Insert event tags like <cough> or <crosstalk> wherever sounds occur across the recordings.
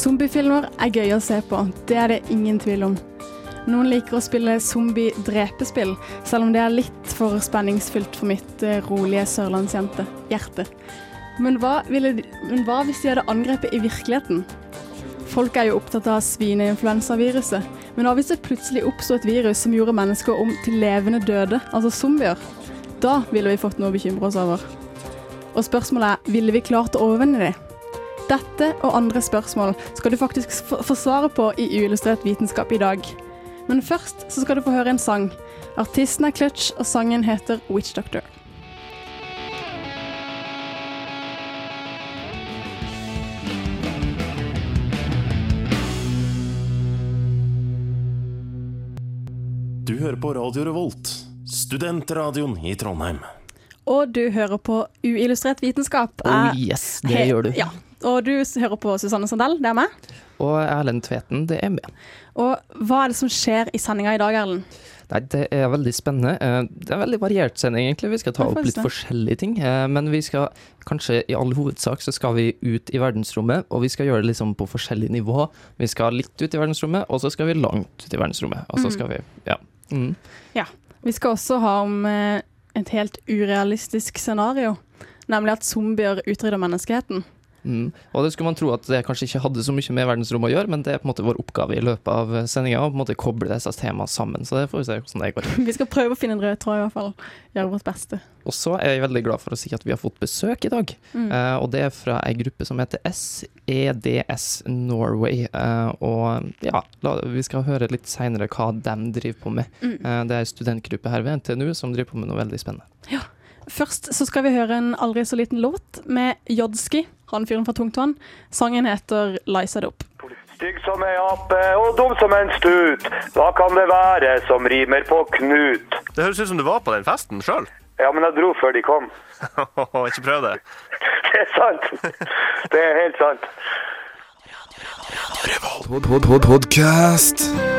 Zombiefilmer er gøy å se på, det er det ingen tvil om. Noen liker å spille zombie-drepespill, selv om det er litt for spenningsfylt for mitt eh, rolige sørlandsjente hjerte. Men hva, de- men hva hvis de hadde angrepet i virkeligheten? Folk er jo opptatt av svineinfluensaviruset, men hva hvis det plutselig oppsto et virus som gjorde mennesker om til levende døde, altså zombier? Da ville vi fått noe å bekymre oss over. Og spørsmålet er, ville vi klart å overvinne det? Dette og andre spørsmål skal du faktisk få svare svaret på i Uillustrert vitenskap i dag. Men først så skal du få høre en sang. Artisten er Clutch, og sangen heter Witch Doctor. Du hører på Radio Revolt, studentradioen i Trondheim. Og du hører på Uillustrert vitenskap. Oh yes, det He- gjør du. Ja. Og du hører på Susanne Sandell, det er meg. Og Erlend Tveten, det er meg. Og hva er det som skjer i sendinga i dag, Erlend? Nei, det er veldig spennende. Eh, Det er en veldig variert sending, egentlig. Vi skal ta opp litt forskjellige ting. eh, Men vi skal kanskje i all hovedsak så skal vi ut i verdensrommet, og vi skal gjøre det liksom på forskjellig nivå. Vi skal litt ut i verdensrommet, og så skal vi langt ut i verdensrommet. Og så Mm. skal vi Ja. Mm. Vi skal også ha om eh, et helt urealistisk scenario, nemlig at zombier utrydder menneskeheten. Mm. Og det skulle man tro at det kanskje ikke hadde så mye med verdensrommet å gjøre, men det er på en måte vår oppgave i løpet av sendinga å på en måte koble disse temaene sammen. Så det får vi se hvordan det går. <laughs> Vi skal prøve å finne en rød tråd, i hvert fall. Gjøre vårt beste. Og så er jeg veldig glad for å si at vi har fått besøk i dag. Mm. Uh, og det er fra ei gruppe som heter SEDS Norway. Uh, og ja, la, vi skal høre litt seinere hva de driver på med. Mm. Uh, det er ei studentgruppe her ved NTNU som driver på med noe veldig spennende. Først så skal vi høre en aldri så liten låt med Jodski, han fyren fra Tungtvann. Sangen heter 'Lice It Up'. Stygg som ei ape og dum som en stut. Hva kan det være som rimer på Knut? Det høres ut som du var på den festen sjøl. Ja, men jeg dro før de kom. <laughs> Ikke prøv det. Det er sant. Det er helt sant. Podcast.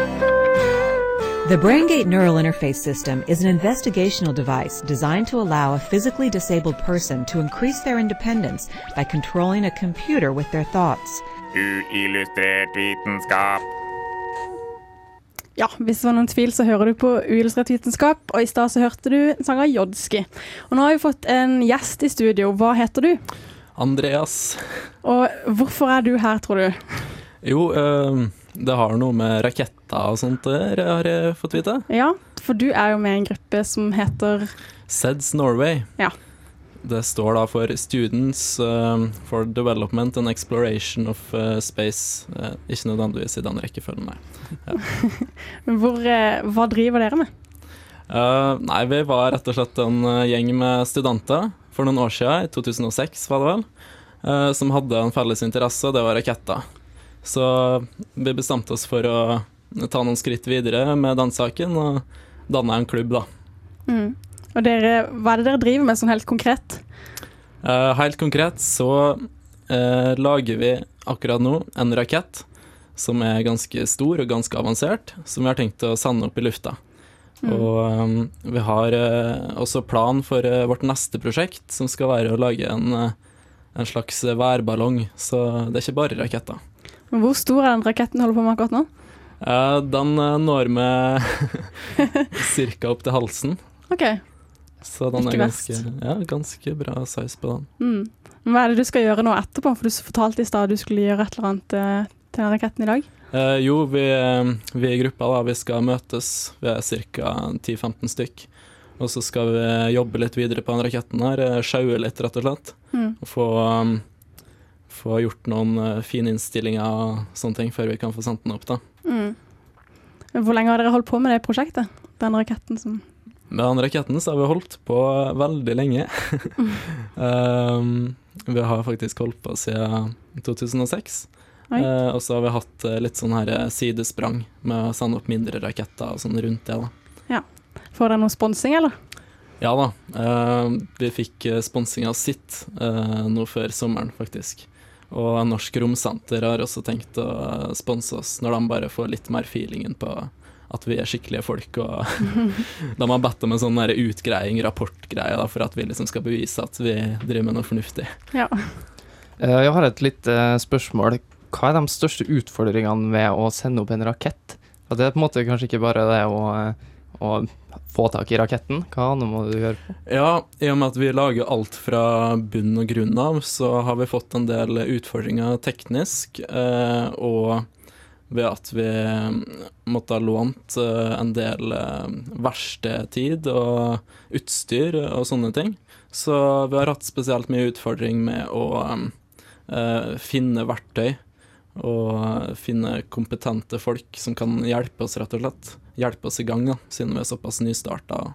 The BrainGate Neural Interface System is an investigational device designed to allow a physically disabled person to increase their independence by controlling a computer with their thoughts. Uillustrert vitenskap. Ja, hvis det var noen tvil, så hører du på Uillustrert vitenskap, og i stad så hørte du sanger sang Jodski. Og nå har vi fått en gjest i studio. Hva heter du? Andreas. Og hvorfor er du her, tror du? Jo, eh, det har noe med raketter og sånt der, har jeg fått vite. Ja, for du er jo med i en gruppe som heter SEDS Norway. Ja. Det står da for Students eh, for Development and Exploration of eh, Space. Eh, ikke nødvendigvis i den rekkefølgen, nei. <laughs> Hvor, eh, Hva driver dere med? Uh, nei, vi var rett og slett en eh, gjeng med studenter for noen år siden, i 2006 var det vel, uh, som hadde en felles interesse, og det var raketter. Så vi bestemte oss for å ta noen skritt videre med den saken, og danne en klubb, da. Mm. Og dere, hva er det dere driver med sånn helt konkret? Eh, helt konkret så eh, lager vi akkurat nå en rakett som er ganske stor og ganske avansert, som vi har tenkt å sende opp i lufta. Mm. Og um, vi har uh, også plan for uh, vårt neste prosjekt, som skal være å lage en, uh, en slags værballong. Så det er ikke bare raketter. Hvor stor er den raketten du holder på med akkurat nå? Den eh, når med <laughs> ca. opp til halsen, OK. så den Ikke er ganske, ja, ganske bra size på den. Mm. Hva er det du skal gjøre nå etterpå? For du fortalte i stad du skulle gjøre et eller annet eh, til raketten i dag. Eh, jo, vi, eh, vi i gruppa da, vi skal møtes, vi er ca. 10-15 stykk. Og så skal vi jobbe litt videre på den raketten her, sjaue litt rett og slett. Mm. Og få, um, få gjort noen uh, fine innstillinger og sånne ting før vi kan få sendt den opp da. Mm. Hvor lenge har dere holdt på med det prosjektet? Den raketten som Med den raketten så har vi holdt på veldig lenge. um, <laughs> vi har faktisk holdt på siden 2006. Oi. Eh, og så har vi hatt eh, litt sånn her eh, sidesprang med å sende opp mindre raketter og sånn rundt det. da. Får dere noe sponsing, eller? Ja da, Uh, vi fikk eh, sponsing av sitt uh, nå før sommeren, faktisk. Og Norsk Romsenter har også tenkt å eh, sponse oss når de bare får litt mer feelingen på at vi er skikkelige folk. Og <laughs> de har bedt om en sånn utgreiing, rapportgreie, da, for at vi liksom skal bevise at vi driver med noe fornuftig. Ja. Eh, Jeg har et lite spørsmål. Hva er de største utfordringene ved å sende opp en rakett? At det er på en måte kanskje ikke bare det å, eh, å få tak i raketten. Hva annet må du gjøre? på? Ja, i og med at vi lager alt fra bunn og grunn av, så har vi fått en del utfordringer teknisk, eh, og ved at vi måtte ha lånt eh, en del eh, verkstedtid og utstyr og sånne ting. Så vi har hatt spesielt mye utfordring med å eh, finne verktøy og finne kompetente folk som kan hjelpe oss, rett og slett. Hjelpe oss i gang, da, siden vi er såpass nystarta.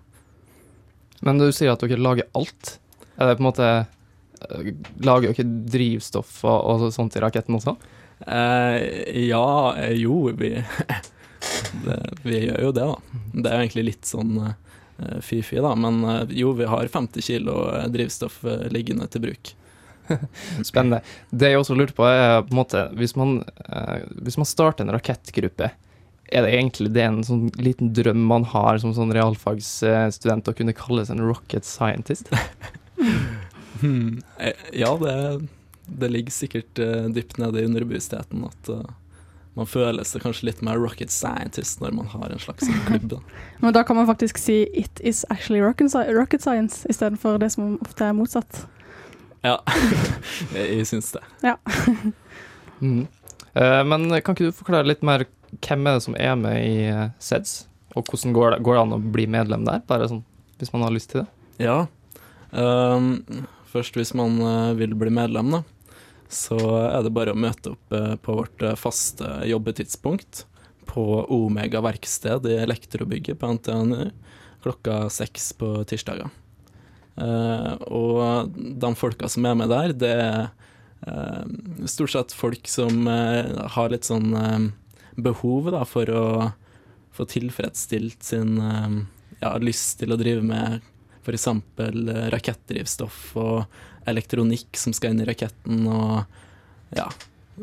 Men du sier at dere lager alt. Er det på en måte eh, Lager dere drivstoff og, og sånt i raketten også? Eh, ja, eh, jo, vi <laughs> det, Vi gjør jo det, da. Det er jo egentlig litt sånn eh, fy-fy, da. Men jo, vi har 50 kilo drivstoff liggende til bruk. <laughs> Spennende. Det jeg også lurte på, er på en måte Hvis man, eh, hvis man starter en rakettgruppe, er det egentlig det en sånn liten drøm man har som sånn realfagsstudent, å kunne kalle seg en rocket scientist? <laughs> Hmm. Eh, Ja, det, det ligger sikkert eh, dypt nede i underbevisstheten at man føler seg kanskje litt mer rocket scientist når man har en slags sånn klubb. Da. <laughs> Men da kan man faktisk si 'it is actually rocket science', istedenfor det som ofte er motsatt. Ja, <laughs> jeg syns det. Ja. <laughs> mm. men kan ikke du forklare litt mer hvem er det som er med i eh, SEDS, og hvordan går det, går det an å bli medlem der? Bare sånn, hvis man har lyst til det. Ja. um, først hvis man eh, vil bli medlem, da, så er det bare å møte opp eh, på vårt eh, faste jobbetidspunkt på Omega verksted i Elektrobygget på NTNU klokka seks på tirsdager. Eh, og de folka som er med der, det er eh, stort sett folk som eh, har litt sånn eh, behov da, for å få tilfredsstilt sin ja, lyst til å drive med f.eks. rakettdrivstoff og elektronikk som skal inn i raketten, og ja,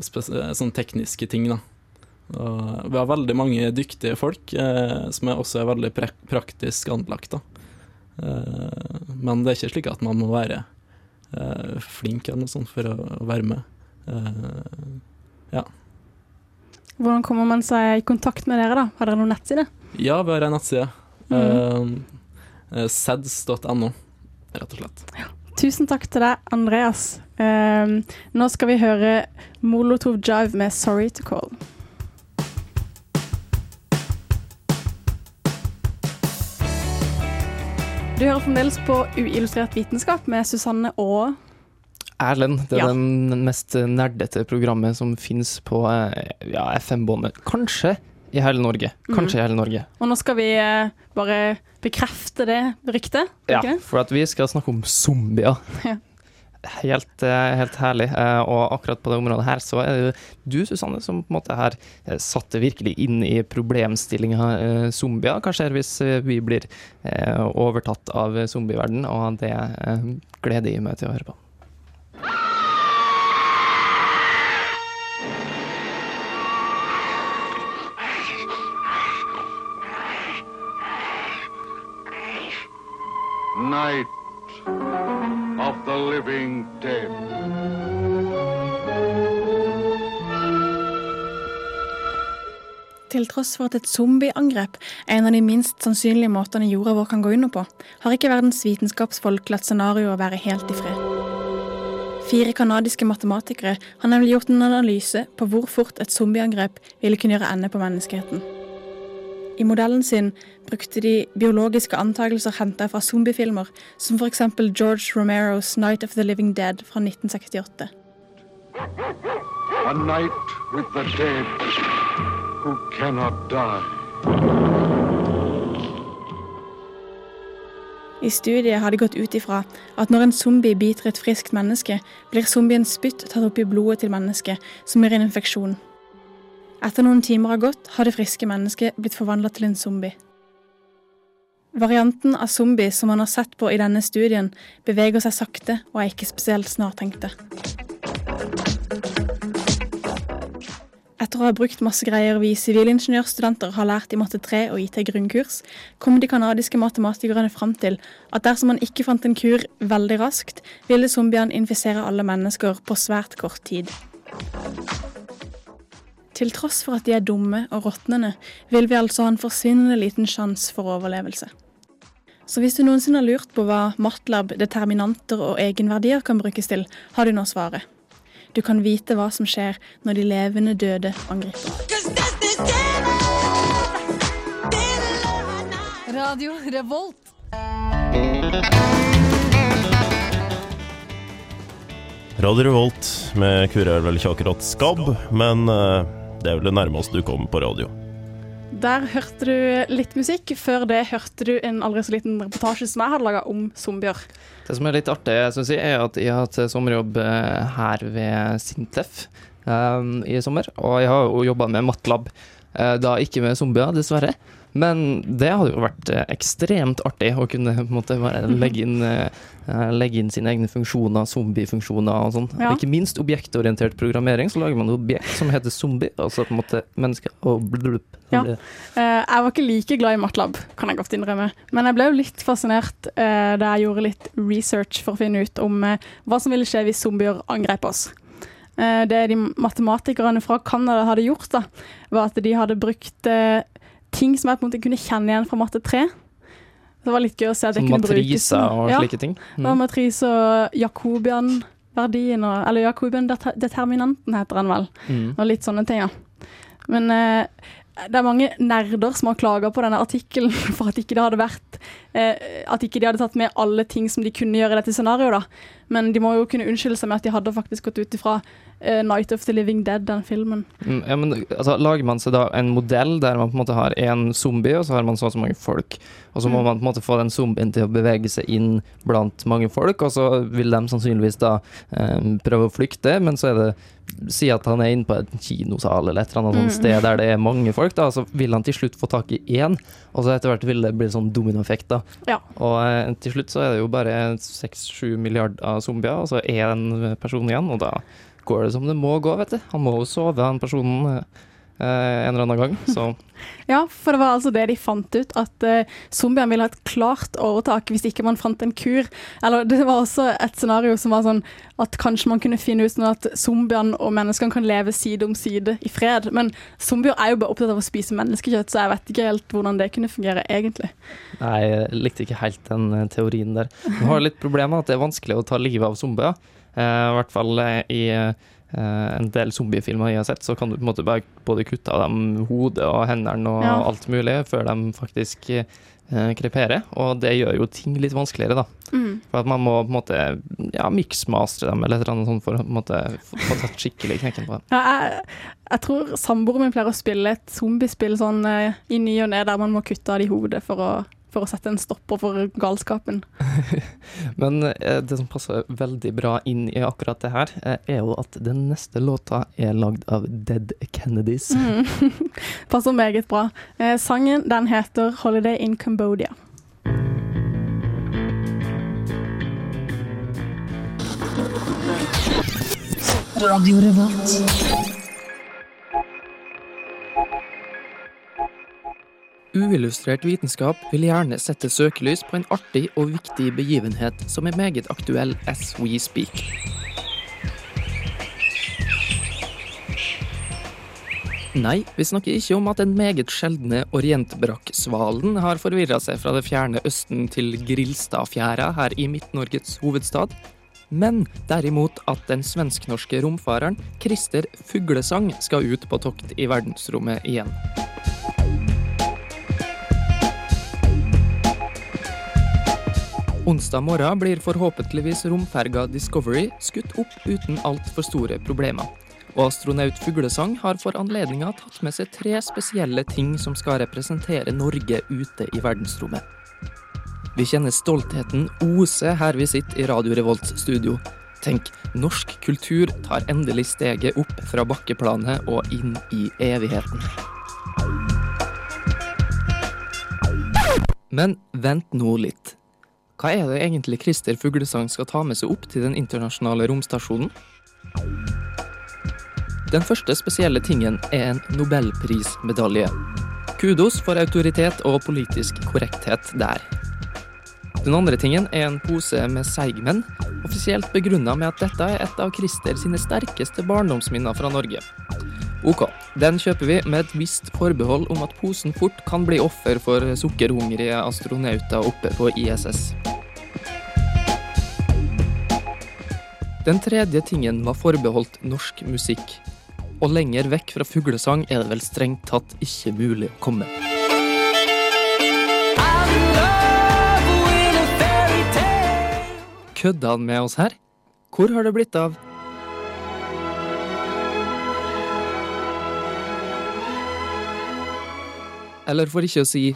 sånne tekniske ting, da. Og vi har veldig mange dyktige folk eh, som også er veldig pra praktisk anlagt, da. Eh, men det er ikke slik at man må være eh, flink eller noe sånt for å, være med. Ja. Hvordan kommer man seg i kontakt med dere, da? Har dere noen nettside? ja, vi har en nettside. Mm. Eh, seds.no, rett og slett. Tusen takk til deg, Andreas. Nå skal vi høre Molotov Jive med 'Sorry to Call'. Du hører fremdeles på Uillustrert vitenskap med Susanne og Erlend, det er Ja. den mest nerdete programmet som finnes på eh, ja, FM-båndet. Kanskje i hele Norge. Kanskje i hele Norge. Og nå skal vi eh, bare bekrefte det ryktet. Ja, for at vi skal snakke om zombier. Ja. Helt, eh, helt herlig. Eh, Og akkurat på det området her så er det du, Susanne, som på en måte har satte satt det virkelig inn i problemstillinga eh, zombier. Hva skjer hvis eh, vi blir eh, overtatt av zombieverden, og det eh, gleder jeg meg til å høre på. Night of the living dead. Til tross for at et zombieangrep er en av de minst sannsynlige måtene jorda vår kan gå under på, har ikke verdens vitenskapsfolk latt scenarioet være helt i fred. Fire kanadiske matematikere har nemlig gjort en analyse på hvor fort et zombieangrep ville kunne gjøre ende på menneskeheten. I modellen sin brukte de biologiske antakelser henta fra zombiefilmer, som f.eks. George Romeros 'Night of the Living Dead' fra 1968. A night with the dead who cannot die. I studiet har de gått ut ifra at når en zombie biter et friskt menneske, blir zombien spytt tatt opp i blodet til mennesket, som gir en infeksjon. Etter noen timer har gått, har det friske mennesket blitt forvandla til en zombie. Varianten av zombie som man har sett på i denne studien, beveger seg sakte og er ikke spesielt snartenkte. Etter å ha brukt masse greier vi sivilingeniørstudenter har lært i matte 3 og IT grunnkurs, kom de canadiske matematikerne fram til at dersom man ikke fant en kur veldig raskt, ville zombiene infisere alle mennesker på svært kort tid. Til tross for at de er dumme og råtnende, vil vi altså ha en forsvinnende liten sjanse for overlevelse. Så hvis du noensinne har lurt på hva MATLAB, determinanter og egenverdier kan brukes til, har du nå svaret. Du kan vite hva som skjer når de levende døde angriper. Radio Revolt. Radio Revolt med Kure er vel ikke akkurat skabb, men eh, det er vel det nærmeste du kommer på radio. Der hørte du litt musikk. Før det hørte du en aldri så liten reportasje som jeg hadde laga om zombier. Det som er litt artig, synes jeg, er at jeg har hatt sommerjobb eh, her ved Sintef um, i sommer. Og jeg har jo jobba med Matlab. Uh, da ikke med zombier, dessverre. Men det hadde jo vært eh, ekstremt artig å kunne måte bare legge inn, uh, legge inn sine egne funksjoner, zombiefunksjoner og sånn. Ja. Ikke minst objektorientert programmering, så lager man et objekt som heter zombie, altså på en måte mennesker og blublup. Ja. Eh, jeg var ikke like glad i MATLAB, kan jeg godt innrømme. Men jeg ble jo litt fascinert eh, da jeg gjorde litt research for å finne ut om eh, hva som ville skje hvis zombier angrep oss. Eh, det de matematikerne fra Canada hadde gjort, da, var at de hadde brukt eh, ting som jeg på en måte kunne kjenne igjen fra matte 3. Det var litt gøy å se at jeg kunne brukes. matriser og slike ting. Ja, var matrise og Jakobian-verdien, og- eller Jakobian-determinanten heter den vel. Mm. Og litt sånne ting, ja. Men eh, det er mange nerder som har klaga på denne artikkelen <laughs> for at ikke det hadde vært eh, At ikke de hadde tatt med alle ting som de kunne gjøre i dette scenarioet, da. Men de må jo kunne unnskylde seg med at de hadde faktisk gått ut ifra eh, Night of the Living Dead, den filmen. Mm, Ja, men altså, Lager man seg da en modell der man på en måte har én zombie, og så har man så og så mange folk, og så må Mm. man på en måte få den zombien til å bevege seg inn blant mange folk, og så vil de sannsynligvis da eh, prøve å flykte, men så er det Si at han er inne på en kinosal eller et eller annet Mm. sted der det er mange folk, da, så vil han til slutt få tak i én, og så etter hvert vil det bli sånn dominoeffekt, da. Ja. Og eh, til slutt så er det jo bare seks-sju milliarder zombier, og så én person igjen, og da går det som det må gå, vet du. Han må jo sove, han personen, eh, en eller annen gang. Så <laughs> Ja, for det var altså det de fant ut, at uh, zombiene ville ha et klart overtak hvis ikke man fant en kur. Eller det var også et scenario som var sånn at kanskje man kunne finne ut sånn at zombiene og menneskene kan leve side om side i fred. Men zombier er jo bare opptatt av å spise menneskekjøtt, så jeg vet ikke helt hvordan det kunne fungere egentlig. nei, jeg likte ikke helt den eh, teorien der. Nå har jeg litt problemer med at det er vanskelig å ta livet av zombier. Uh, I hvert fall eh, i eh, en del zombiefilmer jeg har sett, så kan du på en måte bare både kutte av dem hodet og hendene og Ja. alt mulig før de faktisk eh, kreperer. Og det gjør jo ting litt vanskeligere, da. Mm. For at man må på en måte ja, miksmastre dem eller et eller annet sånt for å på en måte få, få tatt skikkelig knekken på dem. Ja, jeg, jeg tror samboeren min pleier å spille et zombiespill sånn eh, i ny og ne der man må kutte av de hodet for å, for å sette en stopper for galskapen. <laughs> Men eh, det som passer veldig bra inn i akkurat det her, eh, er jo at den neste låta er lagd av Dead Kennedys. Mm. <laughs> Passer meget bra. Eh, sangen den heter 'Holiday in Cambodia'. Radio Revolt. Uillustrert vitenskap vil gjerne sette søkelys på en artig og viktig begivenhet som er meget aktuell as we speak. Nei, vi snakker ikke om at den meget sjeldne orientbrakksvalen har forvirra seg fra det fjerne Østen til Grilstadfjæra her i Midt-Norges hovedstad. Men derimot at den svensk-norske romfareren Christer Fuglesang skal ut på tokt i verdensrommet igjen. Onsdag morgen blir forhåpentligvis romferga Discovery skutt opp uten altfor store problemer. Og astronaut Fuglesang har for anledninga tatt med seg tre spesielle ting som skal representere Norge ute i verdensrommet. Vi kjenner stoltheten ose her vi sitter i Radio Revolts studio. Tenk, norsk kultur tar endelig steget opp fra bakkeplanet og inn i evigheten. Men vent nå litt. Hva er det egentlig Christer Fuglesang skal ta med seg opp til den internasjonale romstasjonen? Den første spesielle tingen er en nobelprismedalje. Kudos for autoritet og politisk korrekthet der. Den andre tingen er en pose med seigmenn, offisielt begrunna med at dette er et av Christer sine sterkeste barndomsminner fra Norge. Ok, den kjøper vi med et visst forbehold om at posen fort kan bli offer for sukkerhungrige astronauter oppe på ISS. Den tredje tingen var forbeholdt norsk musikk. Og lenger vekk fra fuglesang er det vel strengt tatt ikke mulig å komme. Kødda han med oss her? Hvor har det blitt av Eller for ikke å si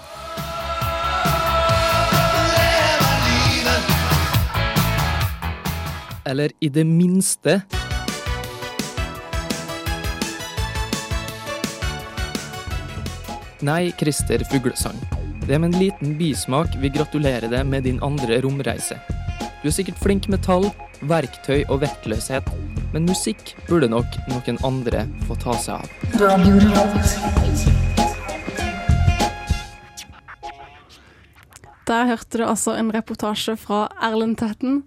Eller i det minste Nei, Christer Fuglesang. Det er med en liten bismak vi gratulerer deg med din andre romreise. Du er sikkert flink med tall, verktøy og vektløshet, men musikk burde nok noen andre få ta seg av. Der hørte du altså en reportasje fra Erlend Tetten.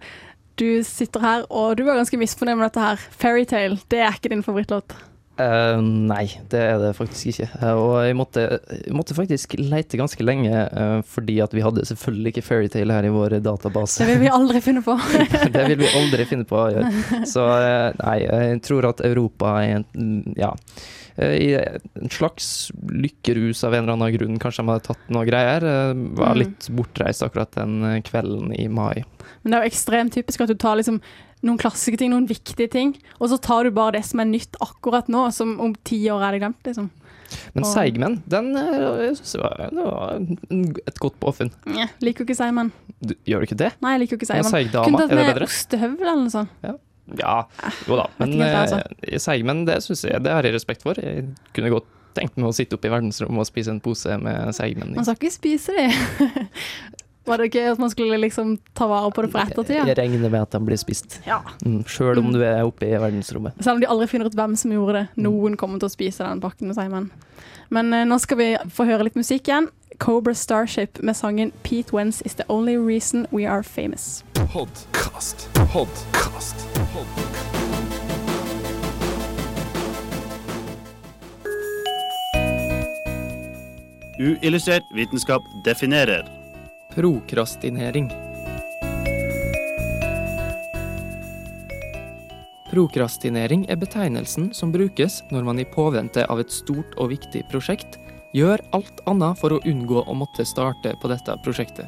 Du sitter her, og du var ganske misfornøyd med dette her. Fairytale, det er ikke din favorittlåt. Uh, nei, det er det faktisk ikke. Uh, og jeg måtte, jeg måtte faktisk leite ganske lenge, uh, fordi at vi hadde selvfølgelig ikke Fairytale her i vår database. Det vil vi aldri finne på. <laughs> det vil vi aldri finne på å gjøre. Så nei, jeg tror at Europa er en ja, i en slags lykkerus av en eller annen grunn. Kanskje de hadde tatt noe greier. eh, Var Mm. litt bortreist akkurat den eh, kvelden i mai. Men det er jo ekstremt typisk at du tar liksom noen klassiske ting, noen viktige ting, og så tar du bare det som er nytt akkurat nå, som om ti år er det glemt, liksom. Men Og- Seigmenn, den eh, jeg synes det var, det var et godt påfunn. Nja, liker jo ikke Seigmenn. Gjør du ikke det? Nei, jeg liker jo ikke Ja, Seimen. Seigdama, Kunne er tatt med bedre? ostehøvel eller noe sånt. Ja, jo da. Men ikke altså. eh, Seigmenn, det synes jeg det har jeg respekt for. Jeg kunne godt tenkt meg å sitte oppe i verdensrommet og spise en pose med seigmenn. Man skal ikke spise de. <laughs> Var det ikke at man skulle liksom ta vare på det for ettertida? Jeg regner med at de blir spist. Ja. Mm, Sjøl om Mm. du er oppe i verdensrommet. Selv om de aldri finner ut hvem som gjorde det. Noen kommer til å spise den pakken med Seimen. Men eh, nå skal vi få høre litt musikk igjen. Cobra Starship med sangen 'Pete Wentz Is The Only Reason We Are Famous'. Podcast. Podcast. Uillustrert vitenskap definerer. Prokrastinering. Prokrastinering er betegnelsen som brukes når man i påvente av et stort og viktig prosjekt gjør alt annet for å unngå å måtte starte på dette prosjektet.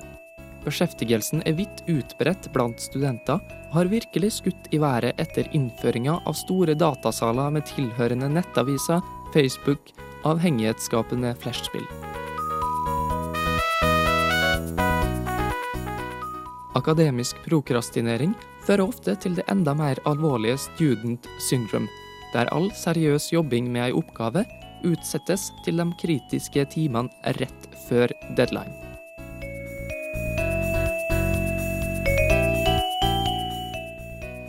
Beskjeftigelsen er vidt utbredt blant studenter og har virkelig skutt i været etter innføringa av store datasaler med tilhørende nettaviser, Facebook, avhengighetsskapende flashspill. Akademisk prokrastinering fører ofte til det enda mer alvorlige student syndrome, der all seriøs jobbing med ei oppgave utsettes til de kritiske timene rett før deadline.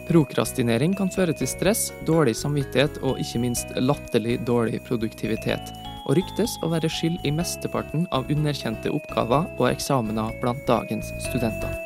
Prokrastinering kan føre til stress, dårlig samvittighet og ikke minst latterlig dårlig produktivitet, og ryktes å være skyld i mesteparten av underkjente oppgaver og eksamener blant dagens studenter.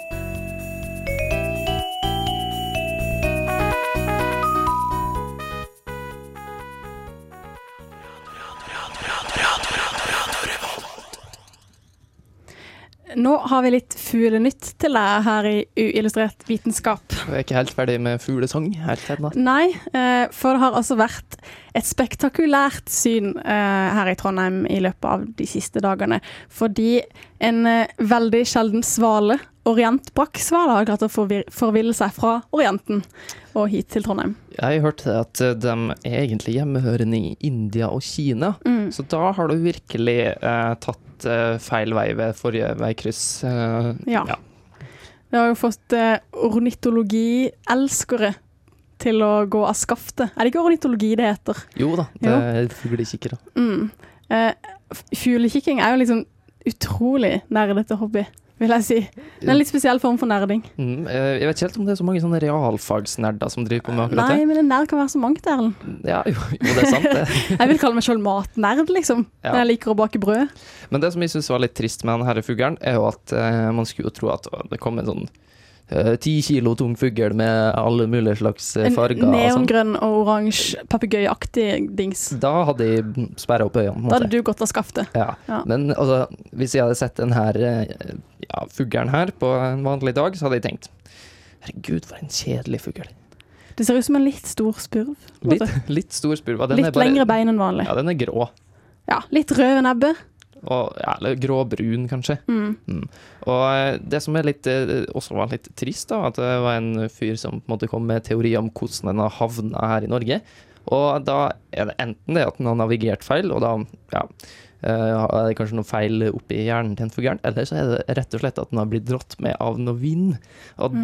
Nå har vi litt fuglenytt til deg her i Uillustrert vitenskap. Jeg er ikke helt ferdig med fuglesang helt ennå. Nei, eh, for det har altså vært et spektakulært syn eh, her i Trondheim i løpet av de siste dagene. Fordi en eh, veldig sjelden svale, orientbrakksvale, har klart å forville seg fra Orienten og hit til Trondheim. Jeg hørte at de er egentlig hjemmehørende i India og Kina, Mm. så da har du virkelig eh, tatt litt eh, feil vei ved forrige veikryss. eh, Ja. Vi har jo fått eh, ornitologielskere til å gå av skaftet. Er det ikke ornitologi det heter? Jo da, det er fuglekikkere. Mm. Eh, fuglekikking er jo liksom utrolig nerdete hobby, vil jeg si. Det er en litt spesiell form for nerding. Mm, eh, jeg vet ikke helt om det er så mange sånne realfagsnerder som driver på med akkurat Nei, det. men en nerd kan være så mangt, Erlend. Ja, jo, jo, det er sant, det. <laughs> Jeg vil kalle meg selv matnerd, liksom. Ja. Når jeg liker å bake brød. Men det som jeg syns var litt trist med denne fuglen, er jo at eh, man skulle jo tro at det kom en sånn ti kilo tung fugl med alle mulige slags farger. En sånn. neongrønn og oransje papegøyeaktig dings. Da hadde jeg sperra opp øynene. Da hadde du gått av skaftet. Ja. Ja. Men altså, hvis jeg hadde sett denne eh, ja, fuglen her på en vanlig dag, så hadde jeg tenkt Herregud, for en kjedelig fugl. Det ser ut som en litt stor spurv. Litt, <laughs> litt stor spurv. Den er Litt bare- lengre bein enn vanlig. Ja, den er grå. Ja, litt rød nebbe. Og, ja, eller gråbrun, kanskje. Mm. Og eh, det som er litt, eh, også var litt trist, da, at det var en fyr som på en måte kom med teorier om hvordan den har havna her i Norge. Og da er det enten det at den har navigert feil, og da ja, eh, er det kanskje noe feil oppi hjernen til en fugl, eller så er det rett og slett at den har blitt dratt med av noe vind. Og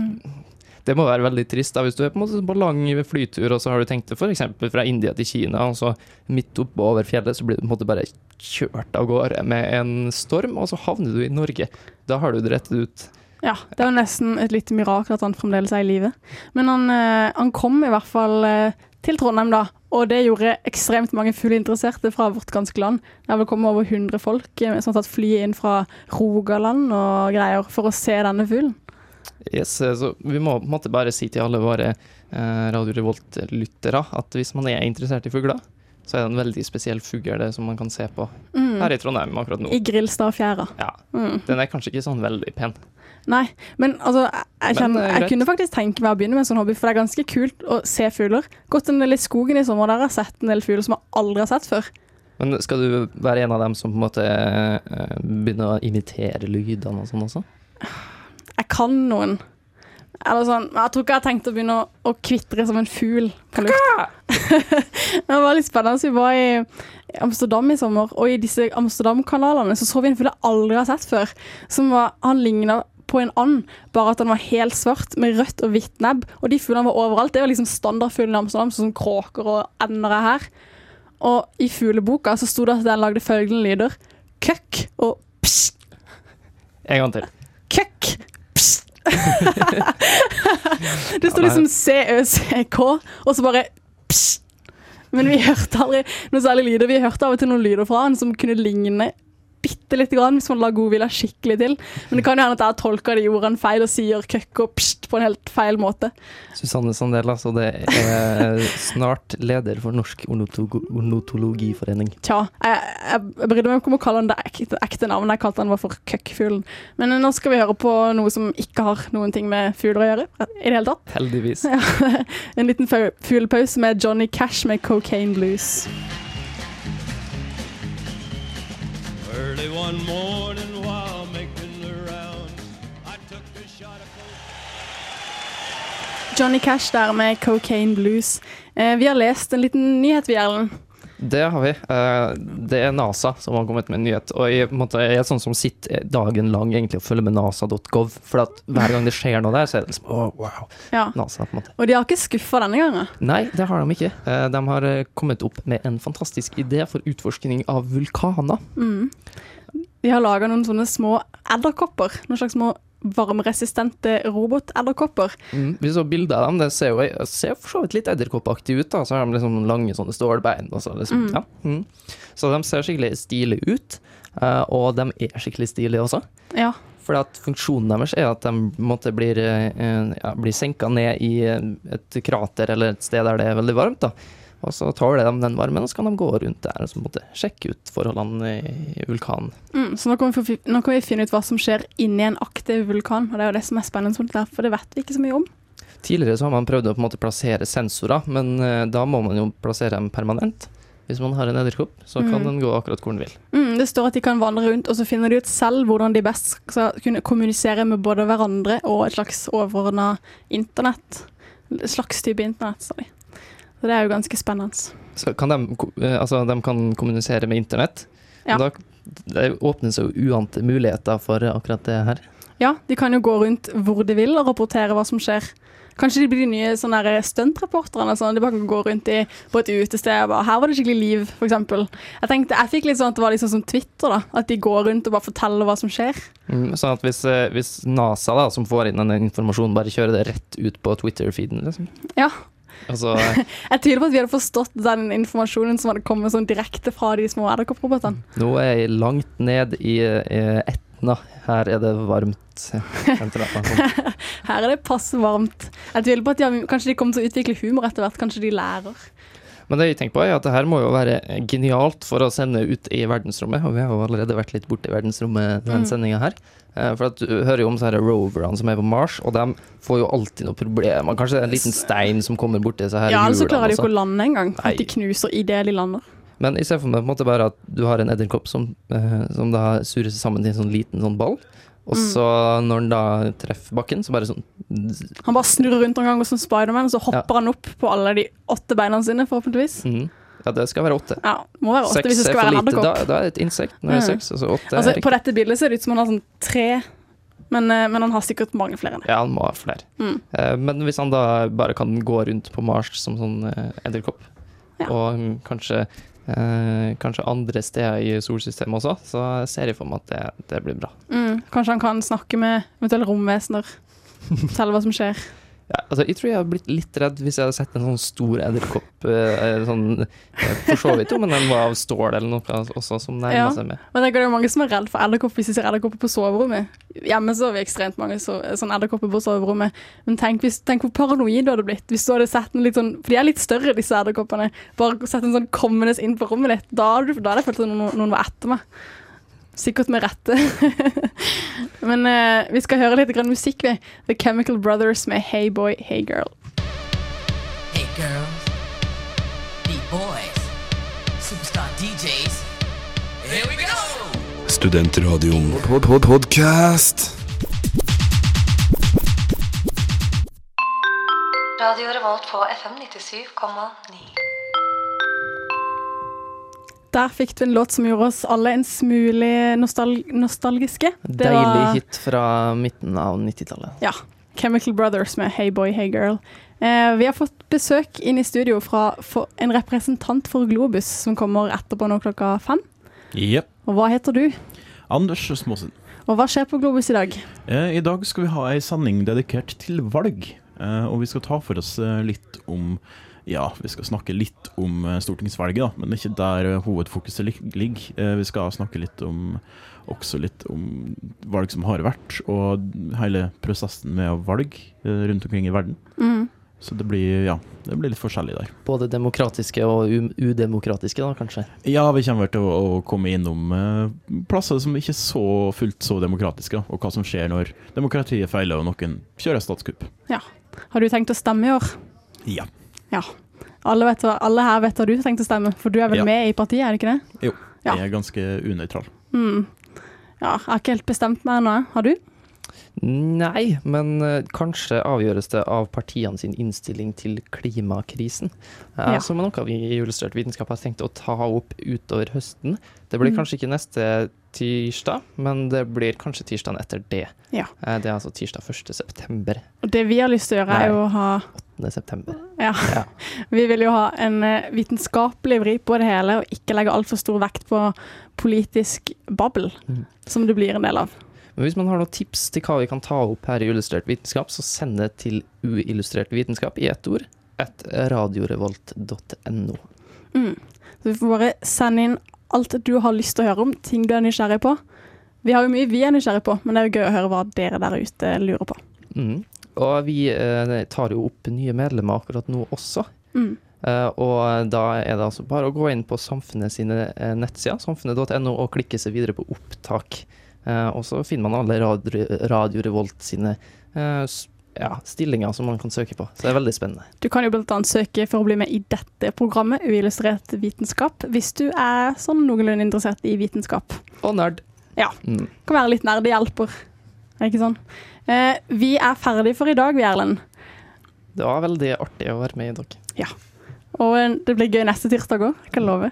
det må være veldig trist da, hvis du er på, en måte på lang flytur, og så har du tenkt det f.eks. fra India til Kina, og så midt oppe over fjellet så blir du på en måte bare kjørt av gårde med en storm, og så havner du i Norge. Da har du det rettet ut. Ja, det er jo nesten et lite mirakel at han fremdeles er i live. Men han, eh, han kom i hvert fall eh, til Trondheim da, og det gjorde ekstremt mange fugleinteresserte fra vårt ganske land. Det har vel kommet over 100 folk eh, som har tatt flyet inn fra Rogaland og greier for å se denne fuglen. Yes, eh, så vi må på en måte bare si til alle våre eh, Radio Revolt-lyttere at hvis man er interessert i fugler, så er det en veldig spesiell fugl som man kan se på Mm. her i Trondheim akkurat nå. I Grilstadfjæra. Ja, Mm. Den er kanskje ikke sånn veldig pen. Nei, men altså, jeg, kjenner, Men, eh, jeg kunne faktisk tenke meg å begynne med en sånn hobby, for det er ganske kult å se fugler. Gått en del i skogen i sommer, der har jeg sett en del fugler som jeg aldri har sett før. Men skal du være en av dem som på en måte begynner å imitere lydene og sånn også? Jeg kan noen. Eller sånn, jeg tror ikke jeg har tenkt å begynne å, å kvitre som en fugl på luft. <laughs> det var litt spennende. Så vi var i Amsterdam i sommer, og i disse Amsterdam-kanalene så så vi en fugl jeg aldri har sett før. Som var, han ligna på en and, bare at han var helt svart med rødt og hvitt nebb. Og de fuglene var overalt. Det var liksom standardfuglene i Amsterdam, sånn som kråker og ender er her. Og i fugleboka så sto det at den lagde følgende lyder. Køkk og psj. En gang til. Køkk. <laughs> Det sto liksom C-Ø-C-K, og så bare pst. Men vi hørte aldri noe særlig lyder. Vi hørte av og til noen lyder fra han som kunne ligne bitte lite grann hvis man la godvilja skikkelig til. Men det kan jo hende at jeg tolker de ordene feil og sier køkk og pst på en helt feil måte. Susanne Sandel, altså. Det er snart leder for Norsk ornotologiforening. Tja, jeg, jeg, brydde meg ikke om å kalle han det ekte, ekte navnet. Jeg kalte han bare for køkkfuglen. Men nå skal vi høre på noe som ikke har noen ting med fugler å gjøre i det hele tatt. Heldigvis. Ja, <laughs> en liten fuglepause med Johnny Cash med Cocaine Blues. One morning while making the rounds, I took a shot of Johnny Cash der med Cocaine Blues. Eh, vi har lest en liten nyhet, vi, Erlend. Det har vi. Eh, Det er NASA som har kommet med en nyhet. Og jeg, måte, jeg er sånn som sitter dagen lang egentlig og følger med nasa.gov. For at hver gang det skjer noe der, så er det liksom oh, wow. Ja. NASA, på en måte. Og de har ikke skuffa denne gangen. Nei, det har de ikke. Eh, De har eh, kommet opp med en fantastisk idé for utforskning av vulkaner. Mm. De har laga noen sånne små edderkopper. Noen slags små varmeresistente robotedderkopper. Mm, vi så bilder av dem, det ser jo ser for så vidt litt edderkoppaktig ut. da, Så har de liksom lange sånne stålbein. Så, liksom, Mm. ja. mm. så de ser skikkelig stilige ut, eh, og de er skikkelig stilige også. Ja. For funksjonen deres er at de måtte blir, eh, ja, blir senka ned i eh, et krater eller et sted der det er veldig varmt. da. Og så tåler de den varmen, og så kan de gå rundt der og så måtte sjekke ut forholdene i vulkanen. Mm, så nå kan, vi nå kan vi finne ut hva som skjer inni en aktiv vulkan. Og det er jo det som er spennende, der, for det vet vi ikke så mye om. Tidligere så har man prøvd å på en måte plassere sensorer, men eh, da må man jo plassere dem permanent. Hvis man har en edderkopp, så kan Mm. den gå akkurat hvor den vil. Mm, det står at de kan vandre rundt, og så finner de ut selv hvordan de best skal kunne kommunisere med både hverandre og et slags overordna internett. Slags type internett, sa de. Så det er jo ganske spennende. Så kan de, eh, altså, de kan kommunisere med internett. Ja. Da det åpnes jo uante muligheter for akkurat det her. Ja, de kan jo gå rundt hvor de vil og rapportere hva som skjer. Kanskje de blir de nye sånne stuntreporterne. Sånn. De bare kan gå rundt i, på et utested og bare 'Her var det skikkelig liv', f.eks. Jeg tenkte, jeg fikk litt sånn at det var liksom som Twitter. da At de går rundt og bare forteller hva som skjer. Mm, sånn at hvis, eh, hvis NASA, da, som får inn denne informasjonen, bare kjører det rett ut på Twitter-feeden, liksom. Ja. Altså, <laughs> Jeg tviler på at vi hadde forstått den informasjonen som hadde kommet sånn direkte fra de små edderkopprobotene. nå er jeg langt ned i, i Etna. Her er det varmt. <laughs> Her er det passe varmt. Jeg tviler på at de har, kanskje de kommer til å utvikle humor etter hvert. Kanskje de lærer. Men det jeg tenker på er at det her må jo være genialt for å sende ut i verdensrommet, og vi har jo allerede vært litt borte i verdensrommet denne Mm. sendinga her. Eh, For at du hører jo om så roverne som er på Mars, og de får jo alltid noe problemer. Kanskje det er en liten stein som kommer borti så her Ja, eller så klarer de ikke å lande engang. At de knuser idet de lander. Men jeg ser for meg på en måte bare at du har en edderkopp som, eh, som da surer seg sammen til en sånn liten sånn ball. Og Mm. så når han da treffer bakken, så bare sånn Han bare snurrer rundt en gang som Spiderman, og så hopper han opp på alle de åtte beina sine, forhåpentligvis. Mm. Ja, det skal være åtte. Ja, må være åtte Seks hvis det skal være lite. Da, da er det et insekt. Når det er Mm. seks, altså åtte Altså, på dette bildet ser det ut som han har sånn tre, men, eh, men han har sikkert mange flere enn det. Ja, han må ha flere. Mm. Eh, Men hvis han da bare kan gå rundt på Mars som sånn edderkopp, ja. og mm, kanskje, eh, kanskje andre steder i solsystemet også, så ser jeg for meg at det, det blir bra. Mm. Kanskje han kan snakke med eventuelle romvesener. <laughs> Fortelle hva som skjer. Ja, altså, jeg tror jeg hadde blitt litt redd hvis jeg hadde sett en sånn stor edderkopp. eh, sånn, eh, for så vidt jo, men den var av stål eller noe også, som nærmer Ja. seg med. Men det er mange som er redd for edderkopper hvis de ser edderkopper på soverommet. Hjemme så har vi ekstremt mange så, sånne edderkopper på soverommet. Men tenk, hvis, tenk hvor paranoid du hadde blitt hvis du hadde sett en litt sånn For de er litt større, disse edderkoppene. Bare sett en sånn kommende inn på rommet ditt. Da hadde, da hadde jeg følt at noen, noen var etter meg. Sikkert med rette. <laughs> Men eh, vi skal høre litt grann musikk, vi. The Chemical Brothers med Hey Boy, Hey Girl. Hey girls, Hey boys, superstar DJs. Here we go! Studentradioen pod pod podcast. Radio Revolt på FM 97,9. Der fikk du en låt som gjorde oss alle en smule nostal nostalgiske. Det Deilig var- hit fra midten av 90-tallet. Ja. Chemical Brothers med Hey Boy, Hey Girl. Eh, vi har fått besøk inn i studio fra for en representant for Globus, som kommer etterpå nå klokka fem. Yep. Og hva heter du? Anders Småsen. Og hva skjer på Globus i dag? Eh, I dag skal vi ha ei sending dedikert til valg. Eh, og vi skal ta for oss eh, litt om Ja, vi skal snakke litt om eh, stortingsvalget, da, men det er ikke der eh, hovedfokuset ligger. Eh, vi skal snakke litt om også litt om valg som har vært, og hele prosessen med valg rundt omkring i verden. Mm. Så det blir, ja, det blir litt forskjellig der. Både demokratiske og udemokratiske, da, kanskje. Ja, vi kommer til å, å komme innom eh, plasser som ikke er så fullt så demokratiske, og hva som skjer når demokratiet feiler og noen kjører statskupp. Ja. Har du tenkt å stemme i år? Ja. Ja. Alle, vet, alle her vet hva du har tenkt å stemme, for du er vel Ja. med i partiet, er det ikke det? Jo, jeg er ganske unøytral. Mm. Ja, jeg har ikke helt bestemt meg ennå. Har du? Nei, men eh, kanskje avgjøres det av partiene sin innstilling til klimakrisen. Eh, Ja. Som er noe vi i Illustrert vitenskap har tenkt å ta opp utover høsten. Det blir Mm. kanskje ikke neste tirsdag, men det blir kanskje tirsdagen etter det. Ja. Eh, Det er altså tirsdag 1. september. Og det vi har lyst til å gjøre, er jo å ha 8. september. Ja. Ja. <laughs> Vi vil jo ha en vitenskapelig vri på det hele, og ikke legge altfor stor vekt på politisk babbel, Mm. som det blir en del av. Men hvis man har noen tips til hva vi kan ta opp her i Illustrert vitenskap, så send det til uillustrert vitenskap i ett ord at radiorevolt.no. Mm. Så vi får bare sende inn alt du har lyst til å høre om, ting du er nysgjerrig på. Vi har jo mye vi er nysgjerrig på, men det er jo gøy å høre hva dere der ute lurer på. Mm. Og vi eh, tar jo opp nye medlemmer akkurat nå også. Mm. Eh, og da er det altså bare å gå inn på Samfunnet sine eh, nettsider, samfunnet.no, og klikke seg videre på opptak. Eh, og så finner man alle Radio, Radio Revolt sine eh, ja, stillinger som man kan søke på. Så det er veldig spennende. Du kan jo annet søke for å bli med i dette programmet, Uillustrert vitenskap, hvis du er sånn noenlunde interessert i vitenskap. Og nerd. Ja. Mm. Kan være litt nerd, det hjelper. Er det ikke sånn? Eh, vi er ferdig for i dag, vi, Erlend. Det var veldig artig å være med i dag. Ja. Og eh, det blir gøy neste tirsdag òg, kan jeg love.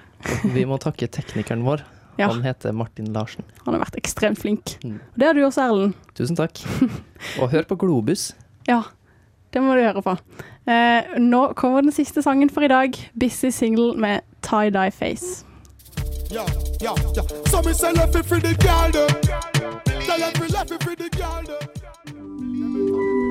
Vi må takke teknikeren vår, Ja. Han heter Martin Larsen. Han har vært ekstremt flink. Mm. Og det har du også, Erlend. Tusen takk. <laughs> Og hør på Globus. Ja, det må du høre på. Eh, nå kommer den siste sangen for i dag. 'Busy Single' med Tie Dye Face. Yeah, yeah, yeah. So me say left it for the girl them. Tell them left it for the girl them.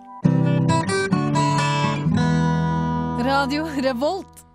Radio Revolt.